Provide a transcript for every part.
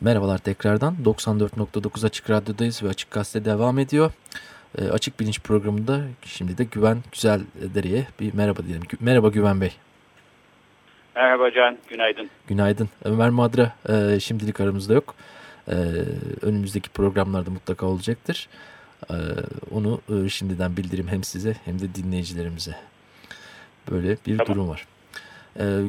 Merhabalar tekrardan 94.9 Açık Radyo'dayız ve Açık Gazete devam ediyor. E, Açık Bilinç programında şimdi de Güven Güzeldere'ye bir merhaba diyelim. Merhaba Güven Bey. Merhaba Can, günaydın. Günaydın. Ömer Madra e, şimdilik aramızda yok. E, önümüzdeki programlarda mutlaka olacaktır. E, onu e, şimdiden bildireyim hem size hem de dinleyicilerimize. Böyle bir tamam. durum var. Ee,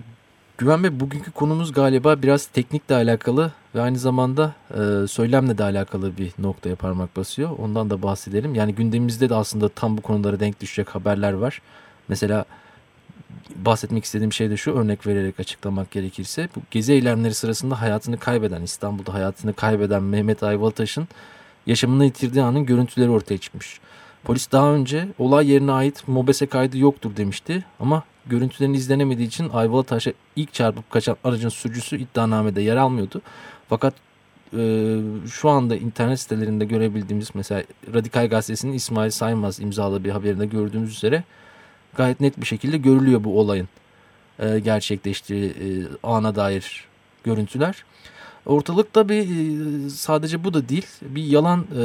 Güven Bey bugünkü konumuz galiba biraz teknikle alakalı ve aynı zamanda e, söylemle de alakalı bir noktaya parmak basıyor. Ondan da bahsedelim. Yani gündemimizde de aslında tam bu konulara denk düşecek haberler var. Mesela bahsetmek istediğim şey de şu örnek vererek açıklamak gerekirse. Bu gezi eylemleri sırasında hayatını kaybeden İstanbul'da hayatını kaybeden Mehmet Ayvalıtaş'ın yaşamını yitirdiği anın görüntüleri ortaya çıkmış. Polis daha önce olay yerine ait mobese kaydı yoktur demişti ama görüntülerin izlenemediği için Ayvalı Taş'a ilk çarpıp kaçan aracın sürücüsü iddianamede yer almıyordu. Fakat e, şu anda internet sitelerinde görebildiğimiz mesela Radikal Gazetesi'nin İsmail Saymaz imzalı bir haberinde gördüğümüz üzere gayet net bir şekilde görülüyor bu olayın e, gerçekleştiği e, ana dair görüntüler. Ortalıkta bir e, sadece bu da değil bir yalan e,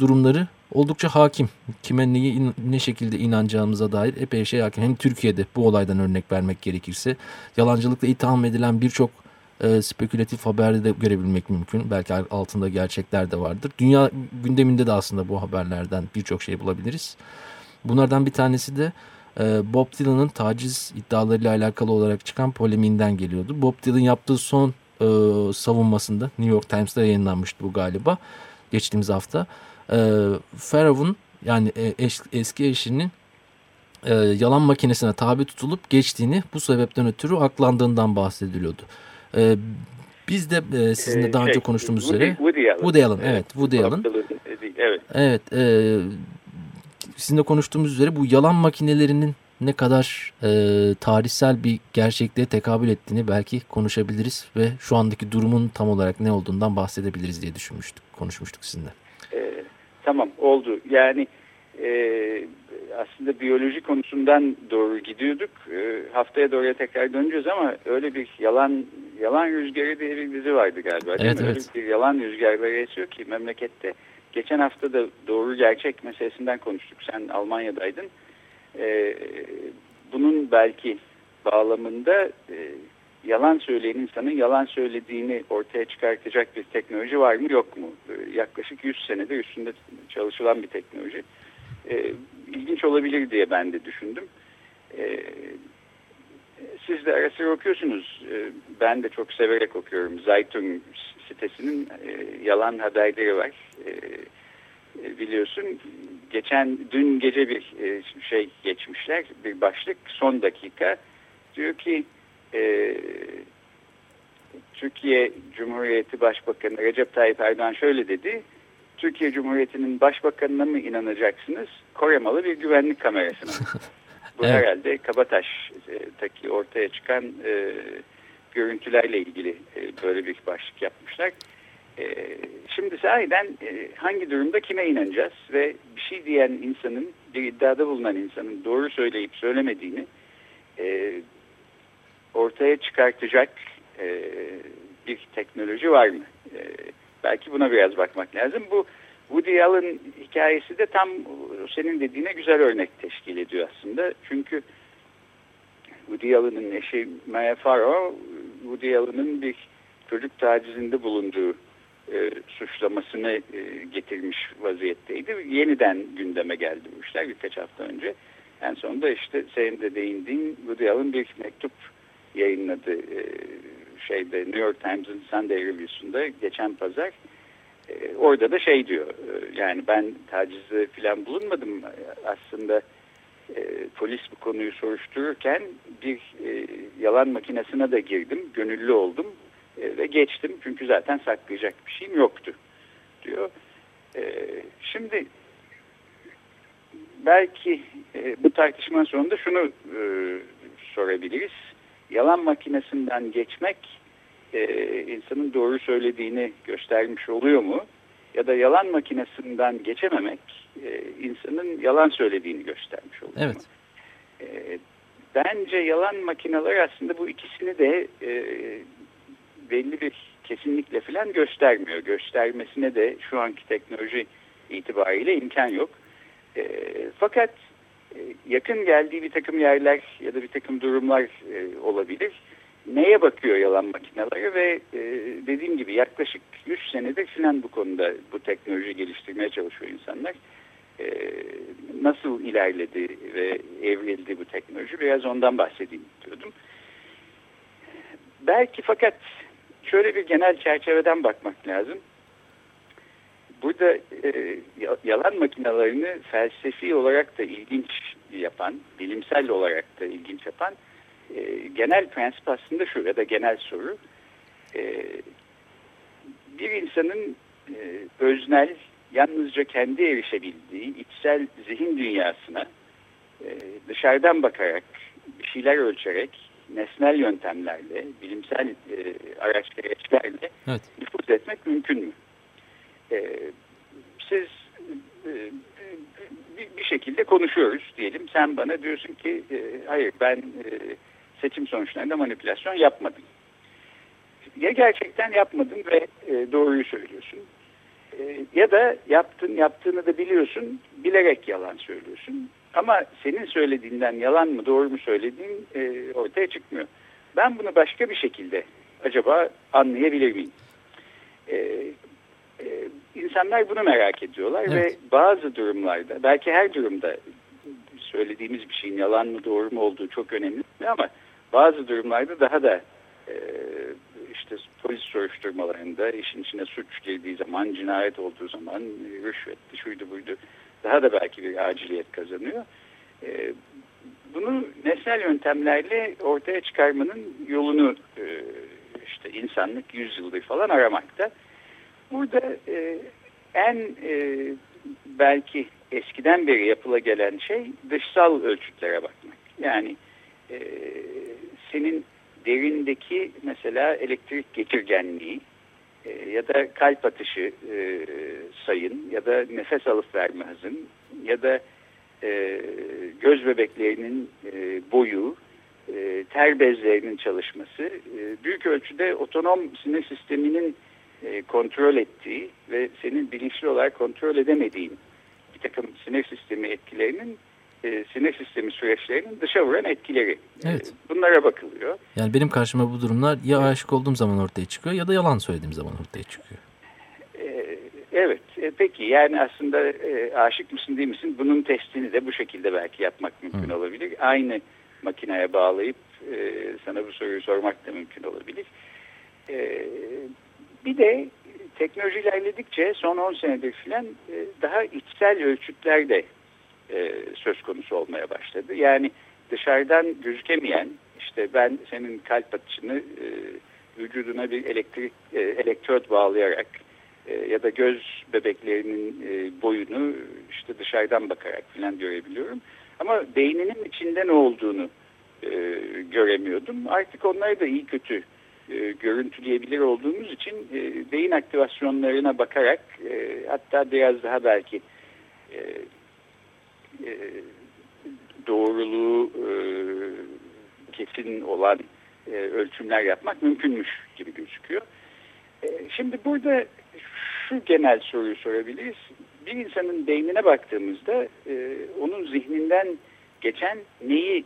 durumları oldukça hakim. Kime neyi ne şekilde inanacağımıza dair epey şey hakim. Hem Türkiye'de bu olaydan örnek vermek gerekirse yalancılıkla itham edilen birçok e, spekülatif haberde de görebilmek mümkün. Belki altında gerçekler de vardır. Dünya gündeminde de aslında bu haberlerden birçok şey bulabiliriz. Bunlardan bir tanesi de e, Bob Dylan'ın taciz iddialarıyla alakalı olarak çıkan polemiğinden geliyordu. Bob Dylan yaptığı son e, savunmasında New York Times'ta yayınlanmıştı bu galiba geçtiğimiz hafta e, Pharaoh'un yani eş, eski eşinin e, yalan makinesine tabi tutulup geçtiğini bu sebepten ötürü aklandığından bahsediliyordu. E, biz de e, sizinle daha şey, önce konuştuğumuz Woody, üzere Woody Allen, Woody Allen evet Woody Allen evet evet e, sizinle konuştuğumuz üzere bu yalan makinelerinin ne kadar e, tarihsel bir gerçekliğe tekabül ettiğini belki konuşabiliriz ve şu andaki durumun tam olarak ne olduğundan bahsedebiliriz diye düşünmüştük, konuşmuştuk sizinle. Tamam oldu. Yani e, aslında biyoloji konusundan doğru gidiyorduk. E, haftaya doğruya tekrar döneceğiz ama öyle bir yalan yalan rüzgarı diye bir dizi vardı galiba. Evet, evet. Öyle bir yalan rüzgarları esiyor ki memlekette. Geçen hafta da doğru gerçek meselesinden konuştuk. Sen Almanya'daydın. E, bunun belki bağlamında e, yalan söyleyen insanın yalan söylediğini ortaya çıkartacak bir teknoloji var mı yok mu? Ee, yaklaşık 100 senedir üstünde çalışılan bir teknoloji. Ee, ilginç olabilir diye ben de düşündüm. Ee, siz de ara sıra okuyorsunuz. Ee, ben de çok severek okuyorum. Zeitung sitesinin e, yalan haberleri var. E, biliyorsun geçen dün gece bir e, şey geçmişler bir başlık son dakika diyor ki e, Türkiye Cumhuriyeti Başbakanı Recep Tayyip Erdoğan şöyle dedi. Türkiye Cumhuriyeti'nin başbakanına mı inanacaksınız? Koremalı bir güvenlik kamerasına. Bu evet. herhalde Kabataş'taki ortaya çıkan e, görüntülerle ilgili e, böyle bir başlık yapmışlar. E, şimdi sahiden e, hangi durumda kime inanacağız ve bir şey diyen insanın, bir iddiada bulunan insanın doğru söyleyip söylemediğini e, ortaya çıkartacak e, bir teknoloji var mı? E, belki buna biraz bakmak lazım. Bu Woody Allen hikayesi de tam senin dediğine güzel örnek teşkil ediyor aslında. Çünkü Woody Allen'ın eşi Maya Farrow, Woody Allen'ın bir çocuk tacizinde bulunduğu e, suçlamasını e, getirmiş vaziyetteydi. Yeniden gündeme geldi bu işler birkaç hafta önce. En sonunda işte senin de değindiğin Woody Allen bir mektup yayınladı e, şeyde New York Times'ın Sunday Review'sunda geçen pazar. E, orada da şey diyor e, yani ben tacizde falan bulunmadım aslında polis bu konuyu soruştururken bir yalan makinesine de girdim gönüllü oldum ve geçtim çünkü zaten saklayacak bir şeyim yoktu diyor. Şimdi belki bu tartışmanın sonunda şunu sorabiliriz. Yalan makinesinden geçmek e, insanın doğru söylediğini göstermiş oluyor mu? Ya da yalan makinesinden geçememek e, insanın yalan söylediğini göstermiş oluyor evet. mu? E, bence yalan makineleri aslında bu ikisini de e, belli bir kesinlikle falan göstermiyor. Göstermesine de şu anki teknoloji itibariyle imkan yok. E, fakat yakın geldiği bir takım yerler ya da bir takım durumlar e, olabilir. Neye bakıyor yalan makineleri ve e, dediğim gibi yaklaşık 100 senedir filan bu konuda bu teknoloji geliştirmeye çalışıyor insanlar. E, nasıl ilerledi ve evrildi bu teknoloji biraz ondan bahsedeyim diyordum. Belki fakat şöyle bir genel çerçeveden bakmak lazım. Burada e, yalan makinalarını felsefi olarak da ilginç yapan, bilimsel olarak da ilginç yapan e, genel prensip aslında şu ya da genel soru. E, bir insanın e, öznel, yalnızca kendi erişebildiği içsel zihin dünyasına e, dışarıdan bakarak, bir şeyler ölçerek, nesnel yöntemlerle, bilimsel e, araç gereçlerle evet. nüfuz etmek mümkün mü? E, siz e, bir, şekilde konuşuyoruz diyelim. Sen bana diyorsun ki e, hayır ben e, seçim sonuçlarında manipülasyon yapmadım. Ya gerçekten yapmadın ve e, doğruyu söylüyorsun. E, ya da yaptın, yaptığını da biliyorsun, bilerek yalan söylüyorsun. Ama senin söylediğinden yalan mı doğru mu söylediğin e, ortaya çıkmıyor. Ben bunu başka bir şekilde acaba anlayabilir miyim? E, e, insanlar bunu merak ediyorlar evet. ve bazı durumlarda, belki her durumda söylediğimiz bir şeyin yalan mı doğru mu olduğu çok önemli ama bazı durumlarda daha da e, işte polis soruşturmalarında işin içine suç girdiği zaman, cinayet olduğu zaman, rüşvetti, şuydu buydu daha da belki bir aciliyet kazanıyor. E, bunu nesnel yöntemlerle ortaya çıkarmanın yolunu e, işte insanlık yüzyıldır falan aramakta. Burada e, en e, belki eskiden beri yapıla gelen şey dışsal ölçütlere bakmak. Yani e, senin derindeki mesela elektrik geçirgenliği e, ya da kalp atışı e, sayın ya da nefes alıp verme hızın ya da e, göz bebeklerinin e, boyu, e, ter bezlerinin çalışması e, büyük ölçüde otonom sinir sisteminin e, kontrol ettiği ve senin bilinçli olarak kontrol edemediğin bir takım sinir sistemi etkilerinin e, sinir sistemi süreçlerinin dışa vuran etkileri. Evet. E, bunlara bakılıyor. Yani benim karşıma bu durumlar ya aşık olduğum zaman ortaya çıkıyor ya da yalan söylediğim zaman ortaya çıkıyor. E, evet. E, peki yani aslında e, aşık mısın değil misin? Bunun testini de bu şekilde belki yapmak mümkün Hı. olabilir. Aynı makineye bağlayıp e, sana bu soruyu sormak da mümkün olabilir. E, bir de teknoloji ilerledikçe son 10 senedir filan e, daha içsel ölçütler de e, söz konusu olmaya başladı. Yani dışarıdan gözükemeyen işte ben senin kalp atışını e, vücuduna bir elektrik elektrot bağlayarak ya da göz bebeklerinin boyunu işte dışarıdan bakarak falan görebiliyorum. Ama beyninin içinde ne olduğunu göremiyordum. Artık onları da iyi kötü e, görüntüleyebilir olduğumuz için e, beyin aktivasyonlarına bakarak e, hatta biraz daha belki e, e, doğruluğu e, kesin olan e, ölçümler yapmak mümkünmüş gibi gözüküyor. E, şimdi burada şu genel soruyu sorabiliriz. Bir insanın beynine baktığımızda e, onun zihninden geçen neyi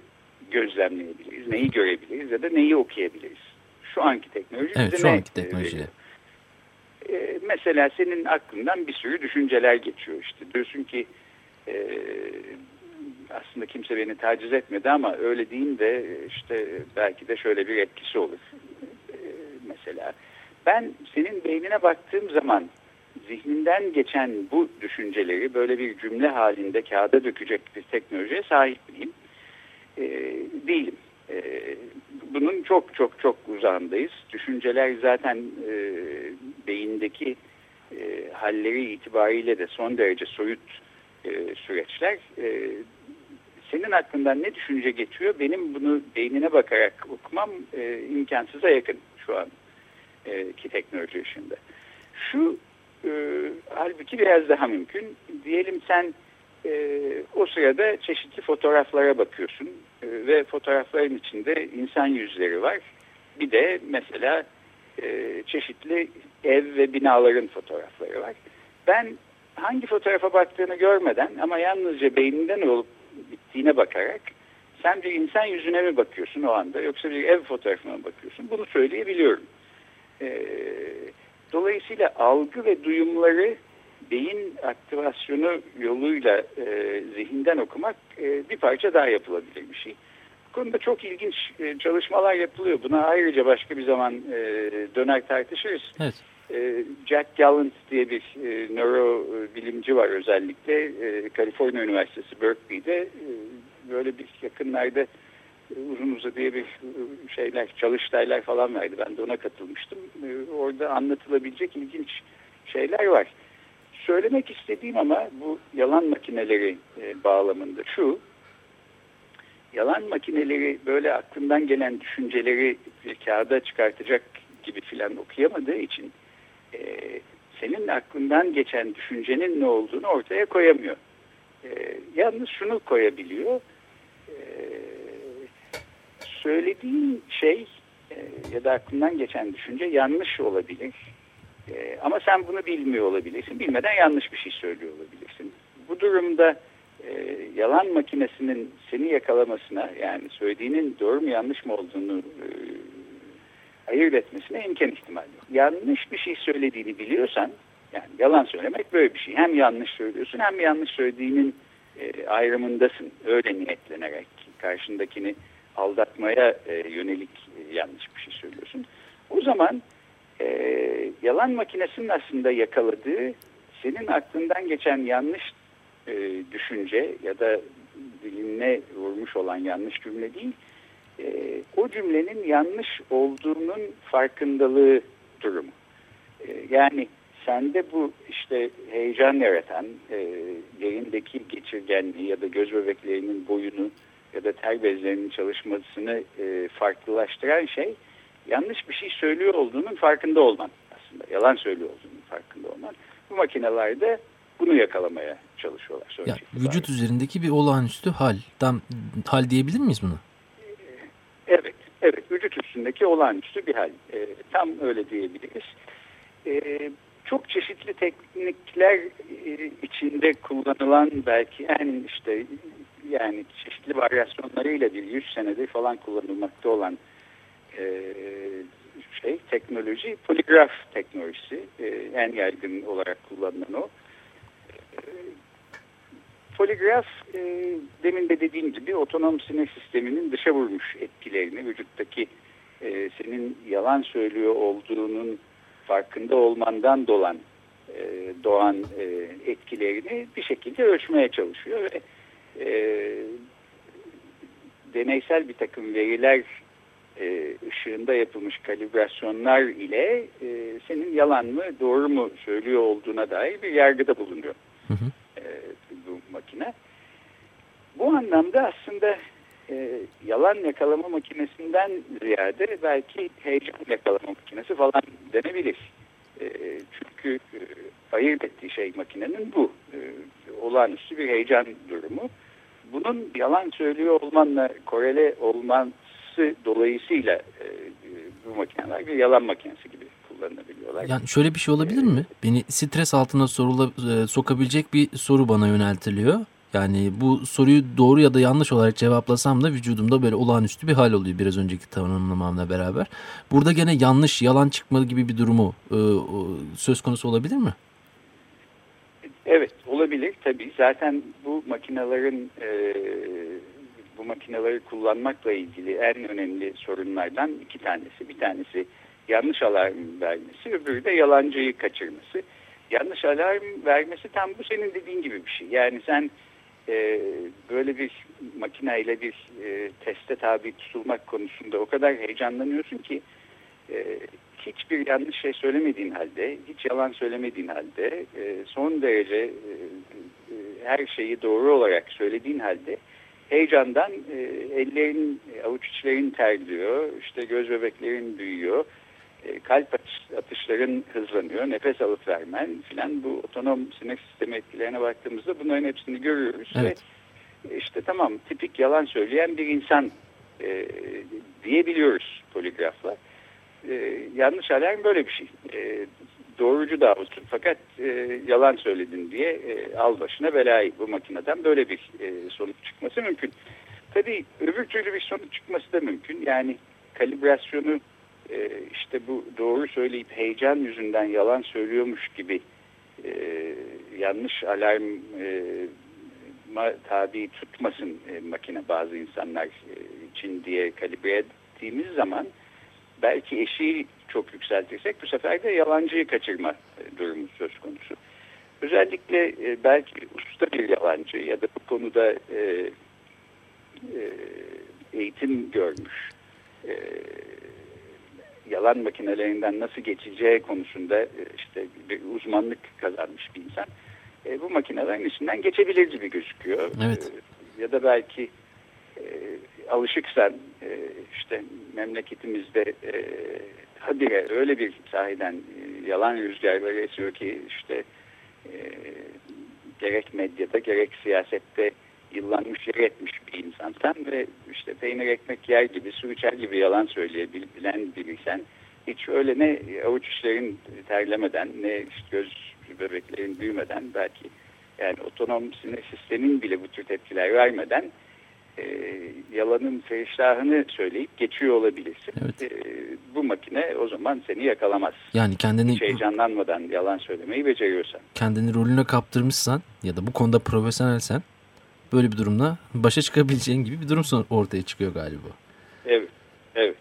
gözlemleyebiliriz, neyi görebiliriz ya da neyi okuyabiliriz? Şu anki teknoloji evet, şu anki teknolojiyle. E, mesela senin aklından bir sürü düşünceler geçiyor işte. Diyorsun ki e, aslında kimse beni taciz etmedi ama öyle diyeyim de işte belki de şöyle bir etkisi olur. E, mesela ben senin beynine baktığım zaman zihninden geçen bu düşünceleri böyle bir cümle halinde kağıda dökecek bir teknolojiye sahip miyim? E, değilim. E, bunun çok çok çok uzağındayız. Düşünceler zaten e, beyindeki e, halleri itibariyle de son derece soyut e, süreçler. E, senin aklından ne düşünce geçiyor? Benim bunu beynine bakarak okumam e, imkansıza yakın şu an e, ki teknoloji işinde. Şu e, halbuki biraz daha mümkün. Diyelim sen e, o sırada çeşitli fotoğraflara bakıyorsun ve fotoğrafların içinde insan yüzleri var. Bir de mesela e, çeşitli ev ve binaların fotoğrafları var. Ben hangi fotoğrafa baktığını görmeden ama yalnızca beyninden olup bittiğine bakarak sen bir insan yüzüne mi bakıyorsun o anda yoksa bir ev fotoğrafına mı bakıyorsun bunu söyleyebiliyorum. E, dolayısıyla algı ve duyumları beyin aktivasyonu yoluyla e, zihinden okumak e, bir parça daha yapılabilir bir şey. Bu konuda çok ilginç e, çalışmalar yapılıyor. Buna ayrıca başka bir zaman e, döner tartışırız. Evet. E, Jack Gallant diye bir e, nöro bilimci var özellikle. E, Kaliforniya Üniversitesi Berkeley'de e, böyle bir yakınlarda e, uzun uzadıya bir e, şeyler, çalıştaylar falan verdi. Ben de ona katılmıştım. E, orada anlatılabilecek ilginç şeyler var söylemek istediğim ama bu yalan makineleri e, bağlamında şu. Yalan makineleri böyle aklından gelen düşünceleri kağıda çıkartacak gibi filan okuyamadığı için e, senin aklından geçen düşüncenin ne olduğunu ortaya koyamıyor. E, yalnız şunu koyabiliyor. E, söylediğin şey e, ya da aklından geçen düşünce yanlış olabilir e, ama sen bunu bilmiyor olabilirsin. Bilmeden yanlış bir şey söylüyor olabilirsin. Bu durumda e, yalan makinesinin seni yakalamasına yani söylediğinin doğru mu yanlış mı olduğunu e, ayırt etmesine imkan ihtimal yok. Yanlış bir şey söylediğini biliyorsan yani yalan söylemek böyle bir şey. Hem yanlış söylüyorsun hem yanlış söylediğinin e, ayrımındasın. Öyle niyetlenerek karşındakini aldatmaya e, yönelik e, yanlış bir şey söylüyorsun. O zaman e, yalan makinesinin aslında yakaladığı senin aklından geçen yanlış e, düşünce ya da diline vurmuş olan yanlış cümle değil, e, o cümlenin yanlış olduğunun farkındalığı durumu. E, yani sende bu işte heyecan yaratan, e, yayındaki geçirgenliği ya da göz bebeklerinin boyunu ya da ter bezlerinin çalışmasını e, farklılaştıran şey yanlış bir şey söylüyor olduğunun farkında olman aslında. Yalan söylüyor olduğunun farkında olman. Bu makinelerde bunu yakalamaya çalışıyorlar. Ya, vücut üzerindeki bir olağanüstü hal. Tam, hal diyebilir miyiz bunu? Evet, evet. Vücut üstündeki olağanüstü bir hal. E, tam öyle diyebiliriz. E, çok çeşitli teknikler e, içinde kullanılan belki en işte yani çeşitli varyasyonlarıyla bir 100 senedir falan kullanılmakta olan e, şey teknoloji poligraf teknolojisi e, en yaygın olarak kullanılan o. E, poligraf demin de dediğim gibi otonom sinir sisteminin dışa vurmuş etkilerini vücuttaki senin yalan söylüyor olduğunun farkında olmandan dolan doğan etkilerini bir şekilde ölçmeye çalışıyor ve e, deneysel bir takım veriler e, ışığında yapılmış kalibrasyonlar ile e, senin yalan mı doğru mu söylüyor olduğuna dair bir yargıda bulunuyor hı hı. E, bu makine. Bu anlamda aslında e, yalan yakalama makinesinden ziyade belki heyecan yakalama makinesi falan denebilir. E, çünkü e, ayırt ettiği şey makinenin bu. E, olağanüstü bir heyecan durumu. Bunun yalan söylüyor olmanla korele olman yapısı dolayısıyla e, bu makineler bir yalan makinesi gibi kullanılabiliyorlar. Yani şöyle bir şey olabilir mi? Beni stres altına sorula, e, sokabilecek bir soru bana yöneltiliyor. Yani bu soruyu doğru ya da yanlış olarak cevaplasam da vücudumda böyle olağanüstü bir hal oluyor biraz önceki tanımlamamla beraber. Burada gene yanlış, yalan çıkma gibi bir durumu e, söz konusu olabilir mi? Evet olabilir tabii. Zaten bu makinelerin e, bu makineleri kullanmakla ilgili en önemli sorunlardan iki tanesi. Bir tanesi yanlış alarm vermesi, öbürü de yalancıyı kaçırması. Yanlış alarm vermesi tam bu senin dediğin gibi bir şey. Yani sen e, böyle bir makineyle bir e, teste tabi tutulmak konusunda o kadar heyecanlanıyorsun ki e, hiçbir yanlış şey söylemediğin halde, hiç yalan söylemediğin halde, e, son derece e, e, her şeyi doğru olarak söylediğin halde heyecandan e, ellerin, avuç içlerin terliyor, işte göz bebeklerin büyüyor, e, kalp atış, atışların hızlanıyor, nefes alıp vermen filan bu otonom sinir sistemi etkilerine baktığımızda bunların hepsini görüyoruz. Evet. Ve işte tamam tipik yalan söyleyen bir insan e, diyebiliyoruz poligrafla. E, yanlış alarm böyle bir şey. E, doğrucu da olsun fakat e, yalan söyledin diye e, al başına belayı bu makineden böyle bir e, sonuç çıkması mümkün. Tabii öbür türlü bir sonuç çıkması da mümkün. Yani kalibrasyonu e, işte bu doğru söyleyip heyecan yüzünden yalan söylüyormuş gibi e, yanlış alarm e, tabi tutmasın e, makine bazı insanlar e, için diye kalibre ettiğimiz zaman belki eşiği çok yükseltirsek bu sefer de yalancıyı kaçırma e, durumu söz konusu. Özellikle e, belki usta bir yalancı ya da bu konuda e, e, eğitim görmüş e, yalan makinelerinden nasıl geçeceği konusunda işte bir uzmanlık kazanmış bir insan e, bu makinelerin içinden geçebilir gibi gözüküyor. Evet. E, ya da belki e, alışıksan e, işte memleketimizde e, habire öyle bir sahiden e, yalan rüzgarları esiyor ki işte e, gerek medyada gerek siyasette yıllanmış yer etmiş bir insansan ve işte peynir ekmek yer gibi su içer gibi yalan söyleyebilen biriysen hiç öyle ne avuç işlerin terlemeden ne işte göz bebeklerin büyümeden belki yani otonom sinir sistemin bile bu tür tepkiler vermeden e, yalanın feriştahını söyleyip geçiyor olabilirsin. Evet. E, bu makine o zaman seni yakalamaz. Yani kendini Hiç heyecanlanmadan yalan söylemeyi beceriyorsan. kendini rolüne kaptırmışsan ya da bu konuda profesyonelsen böyle bir durumla başa çıkabileceğin gibi bir durum ortaya çıkıyor galiba. Evet, evet.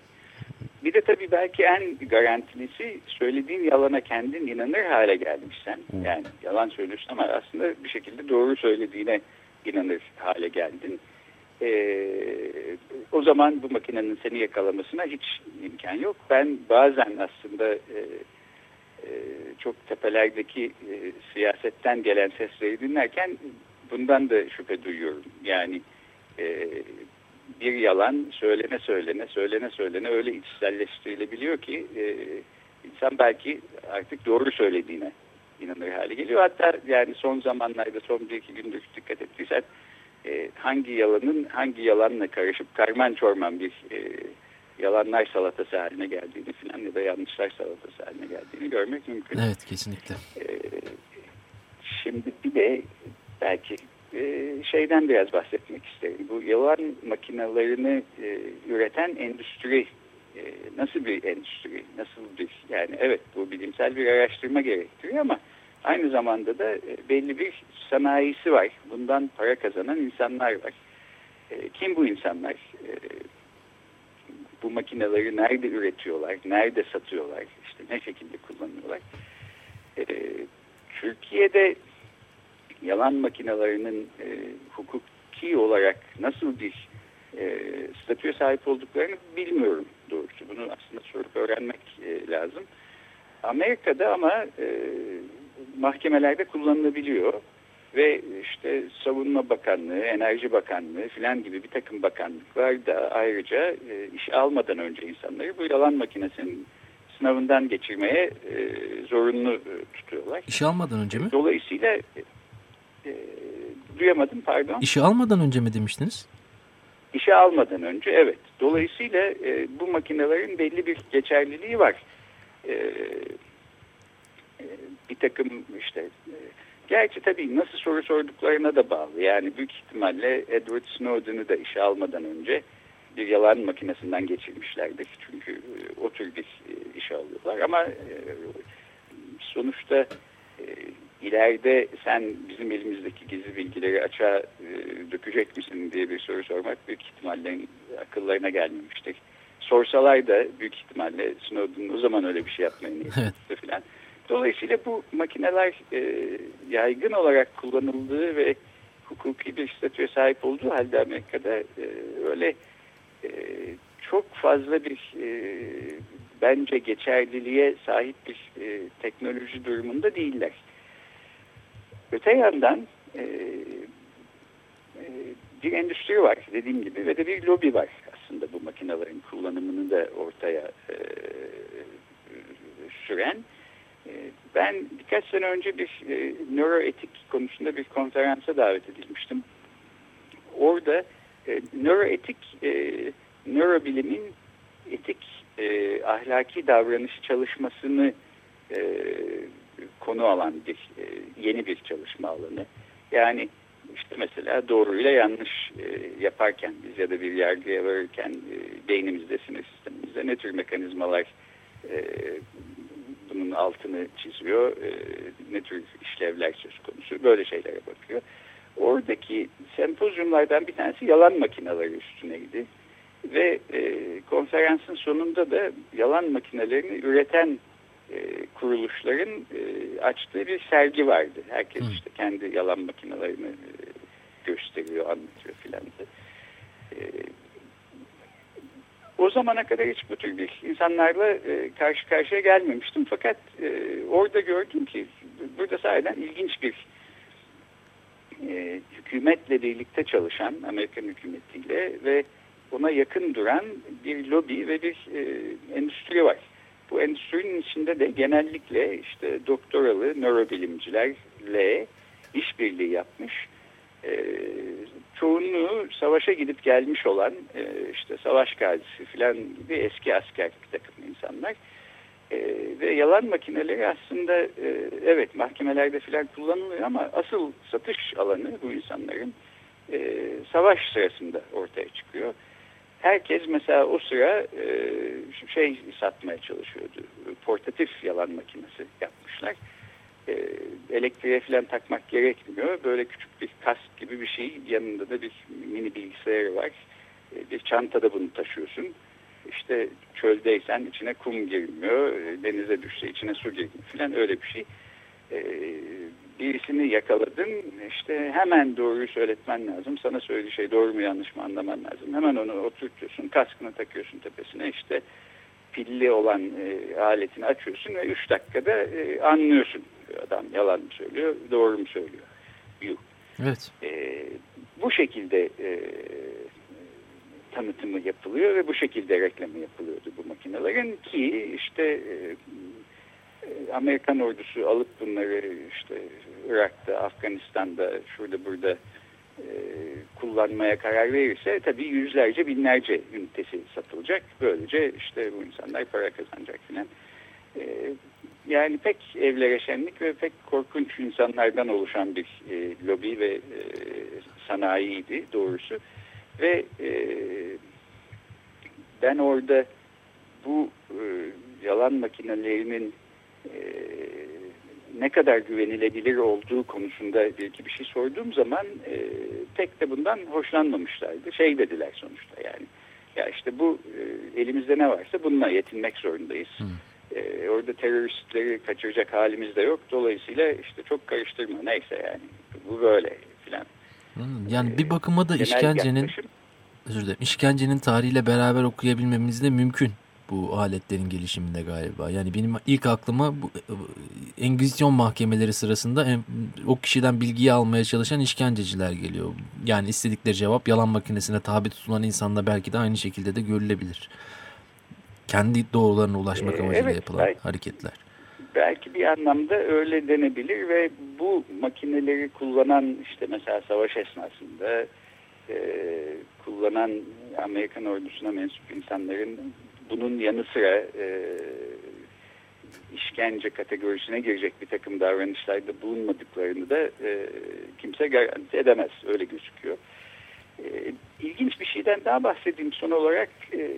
Bir de tabii belki en garantilisi söylediğin yalana kendin inanır hale gelmişsen. Yani yalan söylüyorsun ama aslında bir şekilde doğru söylediğine inanır hale geldin. Ee, o zaman bu makinenin seni yakalamasına hiç imkan yok. Ben bazen aslında e, e, çok tepelerdeki e, siyasetten gelen sesleri dinlerken bundan da şüphe duyuyorum. Yani e, bir yalan söylene söylene söylene söylene öyle içselleştirilebiliyor ki e, insan belki artık doğru söylediğine inanır hale geliyor. Hatta yani son zamanlarda son bir iki gündür dikkat ettiysen e, hangi yalanın hangi yalanla karışıp karman çorman bir e, yalanlar salatası haline geldiğini filan ya da yanlışlar salatası haline geldiğini görmek mümkün. Evet kesinlikle. E, şimdi bir de belki e, şeyden biraz bahsetmek isterim. Bu yalan makinelerini e, üreten endüstri e, nasıl bir endüstri, nasıl bir yani evet bu bilimsel bir araştırma gerektiriyor ama aynı zamanda da e, belli bir sanayisi var. Bundan para kazanan insanlar var. E, kim bu insanlar? E, bu makineleri nerede üretiyorlar, nerede satıyorlar, işte ne şekilde kullanıyorlar? Türkiye'de yalan makinelerinin hukuki olarak nasıl bir e, statüye sahip olduklarını bilmiyorum doğrusu. Bunu aslında sorup öğrenmek lazım. Amerika'da ama e, mahkemelerde kullanılabiliyor ve işte Savunma Bakanlığı, Enerji Bakanlığı filan gibi bir takım bakanlıklar da ayrıca e, işe almadan önce insanları bu yalan makinesinin sınavından geçirmeye e, zorunlu e, tutuyorlar. İşe almadan önce mi? Dolayısıyla e, duyamadım pardon. İşe almadan önce mi demiştiniz? İşe almadan önce evet. Dolayısıyla e, bu makinelerin belli bir geçerliliği var. E, e, bir takım işte e, gerçi tabii nasıl soru sorduklarına da bağlı. Yani büyük ihtimalle Edward Snowden'ı da işe almadan önce bir yalan makinesinden geçirmişlerdir. Çünkü e, o tür bir e, işe alıyorlar. Ama e, sonuçta e, ileride sen bizim elimizdeki gizli bilgileri açığa e, dökecek misin diye bir soru sormak büyük ihtimalle akıllarına gelmemiştir. Sorsalar da büyük ihtimalle Snowden o zaman öyle bir şey yapmayı Evet. filan. Dolayısıyla bu makineler e, yaygın olarak kullanıldığı ve hukuki bir statüye sahip olduğu halde Amerika'da e, öyle e, çok fazla bir e, bence geçerliliğe sahip bir e, teknoloji durumunda değiller. Öte yandan e, e, bir endüstri var dediğim gibi ve de bir lobi var aslında bu makinelerin kullanımını da ortaya e, süren. E, ben birkaç sene önce bir e, nöroetik konusunda bir konferansa davet edilmiştim. Orada e, nöroetik e, nörobilimin etik e, ahlaki davranış çalışmasını e, konu alan bir e, yeni bir çalışma alanı. Yani işte mesela doğruyla yanlış e, yaparken biz ya da bir yargıya varırken e, beynimizde, sinir sistemimizde ne tür mekanizmalar e, bunun altını çiziyor, e, ne tür işlevler söz konusu böyle şeylere bakıyor. Oradaki sempozyumlardan bir tanesi yalan makineleri üstüneydi. Ve e, konferansın sonunda da yalan makinelerini üreten e, kuruluşların e, açtığı bir sergi vardı. Herkes işte kendi yalan makinelerini e, gösteriyor, anlatıyor filan. E, o zamana kadar hiç bu tür bir insanlarla e, karşı karşıya gelmemiştim. Fakat e, orada gördüm ki burada sahiden ilginç bir e, hükümetle birlikte çalışan, Amerikan hükümetiyle ve ona yakın duran bir lobi ve bir e, endüstri var. Bu endüstrinin içinde de genellikle işte doktoralı nörobilimcilerle işbirliği yapmış. E, çoğunluğu savaşa gidip gelmiş olan e, işte savaş gazisi falan gibi eski asker bir takım insanlar. E, ve yalan makineleri aslında e, evet mahkemelerde falan kullanılıyor ama asıl satış alanı bu insanların e, savaş sırasında ortaya çıkıyor herkes mesela o sıra e, şey satmaya çalışıyordu. Portatif yalan makinesi yapmışlar. E, elektriğe falan takmak gerekmiyor. Böyle küçük bir kask gibi bir şey. Yanında da bir mini bilgisayarı var. E, bir çantada bunu taşıyorsun. İşte çöldeysen içine kum girmiyor. E, denize düşse içine su girmiyor falan öyle bir şey. E, birisini yakaladın işte hemen doğruyu söyletmen lazım. Sana söylediği şey doğru mu yanlış mı anlaman lazım. Hemen onu oturtuyorsun kaskını takıyorsun tepesine işte pilli olan e, aletini açıyorsun ve 3 dakikada e, anlıyorsun adam yalan mı söylüyor doğru mu söylüyor. Yuh. Evet. E, bu şekilde e, tanıtımı yapılıyor ve bu şekilde reklamı yapılıyordu bu makinelerin ki işte e, e, Amerikan ordusu alıp bunları işte Irak'ta, Afganistan'da, şurada burada e, kullanmaya karar verirse tabii yüzlerce binlerce ünitesi satılacak. Böylece işte bu insanlar para kazanacak filan. Yani pek evlere şenlik ve pek korkunç insanlardan oluşan bir e, lobi ve e, sanayiydi doğrusu. Ve e, ben orada bu e, yalan makinelerinin e, ne kadar güvenilebilir olduğu konusunda bir iki bir şey sorduğum zaman e, pek de bundan hoşlanmamışlardı. Şey dediler sonuçta yani. Ya işte bu e, elimizde ne varsa bununla yetinmek zorundayız. E, orada teröristleri kaçıracak halimiz de yok. Dolayısıyla işte çok karıştırma neyse yani. Bu böyle filan. Yani bir bakıma da işkencenin özür dilerim, işkencenin tarihiyle beraber okuyabilmemiz de mümkün bu aletlerin gelişiminde galiba. Yani benim ilk aklıma bu e, Engizisyon mahkemeleri sırasında o kişiden bilgiyi almaya çalışan işkenceciler geliyor. Yani istedikleri cevap yalan makinesine tabi tutulan insanda belki de aynı şekilde de görülebilir. Kendi doğrularına ulaşmak ee, amacıyla evet, yapılan belki, hareketler. Belki bir anlamda öyle denebilir ve bu makineleri kullanan işte mesela savaş esnasında e, kullanan Amerikan ordusuna mensup insanların bunun yanı sıra e, işkence kategorisine girecek bir takım davranışlarda bulunmadıklarını da e, kimse garanti edemez. Öyle gözüküyor. E, ilginç bir şeyden daha bahsedeyim son olarak. E,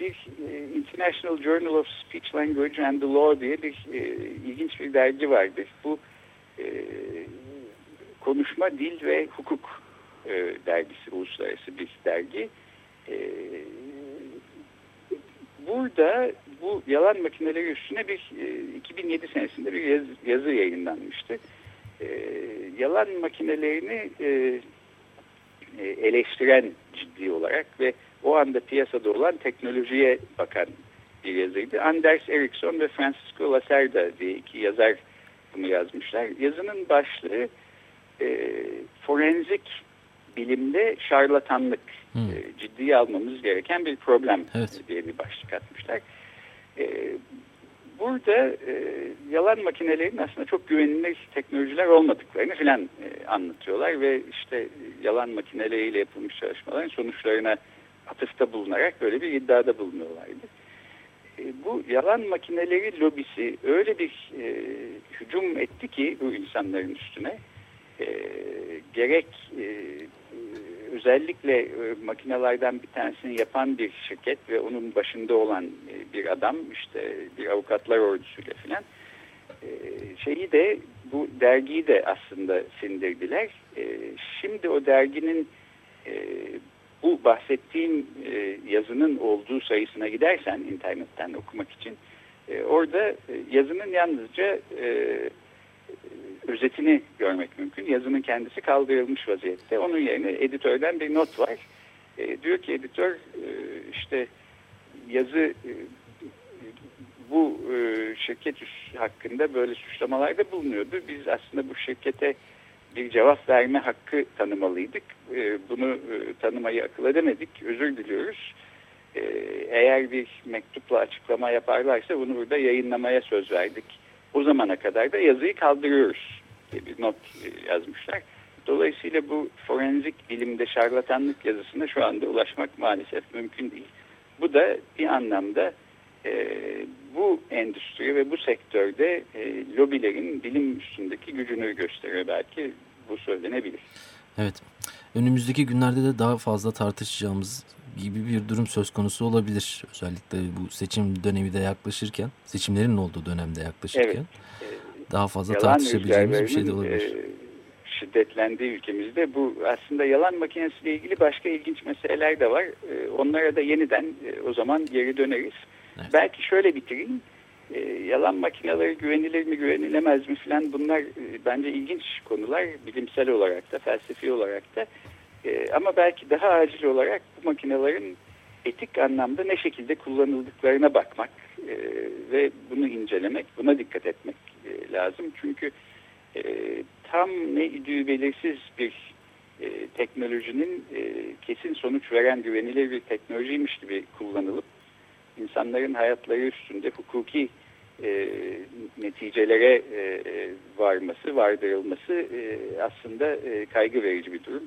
bir e, International Journal of Speech Language and the Law diye bir e, ilginç bir dergi vardır. Bu e, konuşma, dil ve hukuk dergisi, uluslararası bir dergi. Burada bu yalan makineleri üstüne bir e, 2007 senesinde bir yaz, yazı yayınlanmıştı. Yalan makinelerini eleştiren ciddi olarak ve o anda piyasada olan teknolojiye bakan bir yazıydı. Anders Ericsson ve Francisco Lacerda diye iki yazar bunu yazmışlar. Yazının başlığı e, forenzik bilimde şarlatanlık hmm. e, ciddiye almamız gereken bir problem evet. diye bir başlık atmışlar. E, burada e, yalan makinelerin aslında çok güvenilir teknolojiler olmadıklarını filan e, anlatıyorlar ve işte yalan makineleriyle yapılmış çalışmaların sonuçlarına atıfta bulunarak böyle bir iddiada bulunuyorlardı. E, bu yalan makineleri lobisi öyle bir e, hücum etti ki bu insanların üstüne e, gerek e, özellikle e, makinelerden bir tanesini yapan bir şirket ve onun başında olan e, bir adam işte bir avukatlar ordusuyla filan e, şeyi de bu dergiyi de aslında sindirdiler. E, şimdi o derginin e, bu bahsettiğim e, yazının olduğu sayısına gidersen internetten okumak için e, orada e, yazının yalnızca e, özetini görmek mümkün. Yazının kendisi kaldırılmış vaziyette. Onun yerine editörden bir not var. E, diyor ki editör e, işte yazı e, bu e, şirket hakkında böyle suçlamalarda bulunuyordu. Biz aslında bu şirkete bir cevap verme hakkı tanımalıydık. E, bunu e, tanımayı akıl edemedik. Özür diliyoruz. E, eğer bir mektupla açıklama yaparlarsa bunu burada yayınlamaya söz verdik. O zamana kadar da yazıyı kaldırıyoruz diye bir not e, yazmışlar. Dolayısıyla bu forenzik bilimde şarlatanlık yazısına şu anda ulaşmak maalesef mümkün değil. Bu da bir anlamda e, bu endüstri ve bu sektörde e, lobilerin bilim üstündeki gücünü gösteriyor belki bu söylenebilir. Evet. Önümüzdeki günlerde de daha fazla tartışacağımız gibi bir durum söz konusu olabilir. Özellikle bu seçim dönemi de yaklaşırken, seçimlerin olduğu dönemde yaklaşırken evet. daha fazla yalan tartışabileceğimiz bir şey de olabilir. E, şiddetlendiği ülkemizde bu aslında yalan makinesiyle ilgili başka ilginç meseleler de var. E, onlara da yeniden e, o zaman geri döneriz. Evet. Belki şöyle bitireyim. E, yalan makineleri güvenilir mi güvenilemez mi filan bunlar e, bence ilginç konular bilimsel olarak da felsefi olarak da. E, ama belki daha acil olarak bu makinelerin etik anlamda ne şekilde kullanıldıklarına bakmak e, ve bunu incelemek, buna dikkat etmek e, lazım. Çünkü e, tam ne idüğü belirsiz bir e, teknolojinin e, kesin sonuç veren güvenilir bir teknolojiymiş gibi kullanılıp insanların hayatları üstünde hukuki e, neticelere e, varması, vardırılması e, aslında e, kaygı verici bir durum.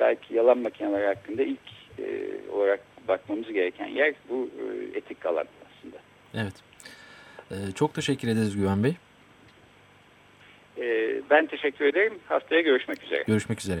Belki yalan makineleri hakkında ilk e, olarak bakmamız gereken yer bu e, etik alan aslında. Evet. E, çok teşekkür ederiz Güven Bey. E, ben teşekkür ederim. Haftaya görüşmek üzere. Görüşmek üzere.